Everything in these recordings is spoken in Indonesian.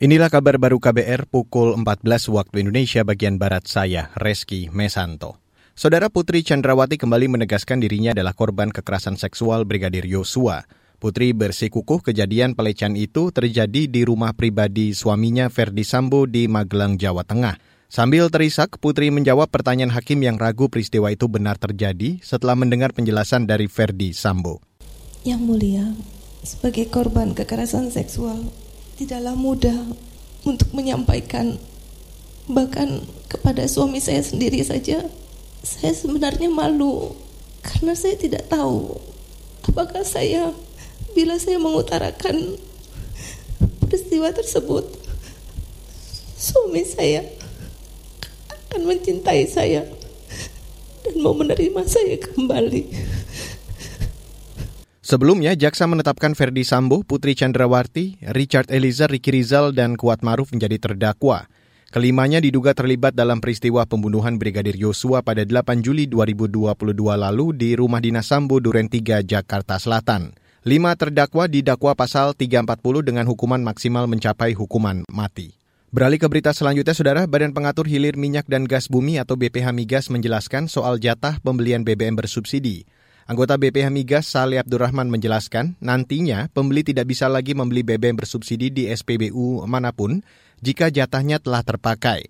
Inilah kabar baru KBR pukul 14 waktu Indonesia bagian Barat saya, Reski Mesanto. Saudara Putri Chandrawati kembali menegaskan dirinya adalah korban kekerasan seksual Brigadir Yosua. Putri bersikukuh kejadian pelecehan itu terjadi di rumah pribadi suaminya Ferdi Sambo di Magelang, Jawa Tengah. Sambil terisak, Putri menjawab pertanyaan hakim yang ragu peristiwa itu benar terjadi setelah mendengar penjelasan dari Ferdi Sambo. Yang mulia, sebagai korban kekerasan seksual, tidaklah mudah untuk menyampaikan bahkan kepada suami saya sendiri saja saya sebenarnya malu karena saya tidak tahu apakah saya bila saya mengutarakan peristiwa tersebut suami saya akan mencintai saya dan mau menerima saya kembali. Sebelumnya, jaksa menetapkan Ferdi Sambo, Putri Chandrawati, Richard Eliezer, Ricky Rizal, dan Kuat Maruf menjadi terdakwa. Kelimanya diduga terlibat dalam peristiwa pembunuhan Brigadir Yosua pada 8 Juli 2022 lalu di rumah dinas Sambo Duren 3, Jakarta Selatan. Lima terdakwa didakwa pasal 340 dengan hukuman maksimal mencapai hukuman mati. Beralih ke berita selanjutnya, Saudara, Badan Pengatur Hilir Minyak dan Gas Bumi atau BPH Migas menjelaskan soal jatah pembelian BBM bersubsidi. Anggota BPH Migas Salih Abdurrahman menjelaskan, nantinya pembeli tidak bisa lagi membeli BBM bersubsidi di SPBU mana pun jika jatahnya telah terpakai.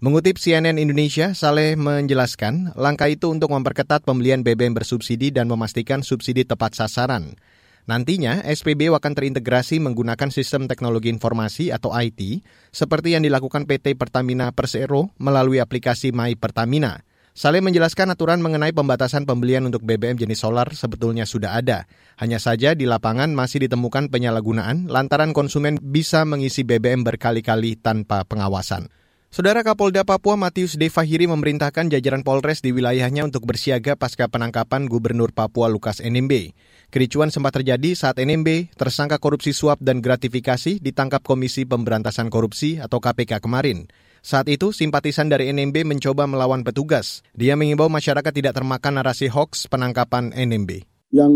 Mengutip CNN Indonesia, Saleh menjelaskan langkah itu untuk memperketat pembelian BBM bersubsidi dan memastikan subsidi tepat sasaran. Nantinya, SPBU akan terintegrasi menggunakan sistem teknologi informasi atau IT, seperti yang dilakukan PT Pertamina Persero melalui aplikasi My Pertamina. Saleh menjelaskan aturan mengenai pembatasan pembelian untuk BBM jenis solar sebetulnya sudah ada. Hanya saja di lapangan masih ditemukan penyalahgunaan lantaran konsumen bisa mengisi BBM berkali-kali tanpa pengawasan. Saudara Kapolda Papua Matius Devahiri memerintahkan jajaran Polres di wilayahnya untuk bersiaga pasca penangkapan Gubernur Papua Lukas NMB. Kericuan sempat terjadi saat NMB, tersangka korupsi suap dan gratifikasi, ditangkap Komisi Pemberantasan Korupsi atau KPK kemarin. Saat itu, simpatisan dari NMB mencoba melawan petugas. Dia mengimbau masyarakat tidak termakan narasi hoax penangkapan NMB. Yang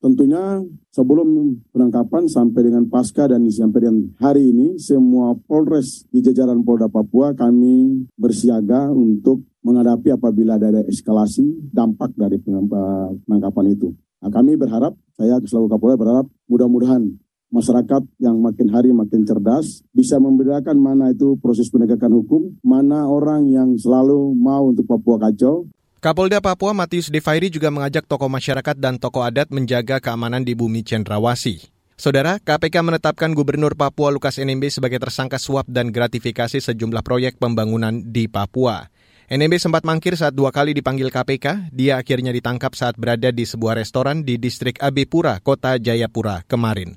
tentunya sebelum penangkapan sampai dengan pasca dan sampai dengan hari ini, semua Polres di jajaran Polda Papua kami bersiaga untuk menghadapi apabila ada eskalasi dampak dari penangkapan itu. Nah, kami berharap, saya selaku Kapolda berharap mudah-mudahan masyarakat yang makin hari makin cerdas bisa membedakan mana itu proses penegakan hukum, mana orang yang selalu mau untuk Papua kacau. Kapolda Papua Matius Devairi juga mengajak tokoh masyarakat dan tokoh adat menjaga keamanan di bumi Cendrawasi. Saudara, KPK menetapkan Gubernur Papua Lukas NMB sebagai tersangka suap dan gratifikasi sejumlah proyek pembangunan di Papua. NMB sempat mangkir saat dua kali dipanggil KPK. Dia akhirnya ditangkap saat berada di sebuah restoran di distrik AB Pura, Kota Jayapura kemarin.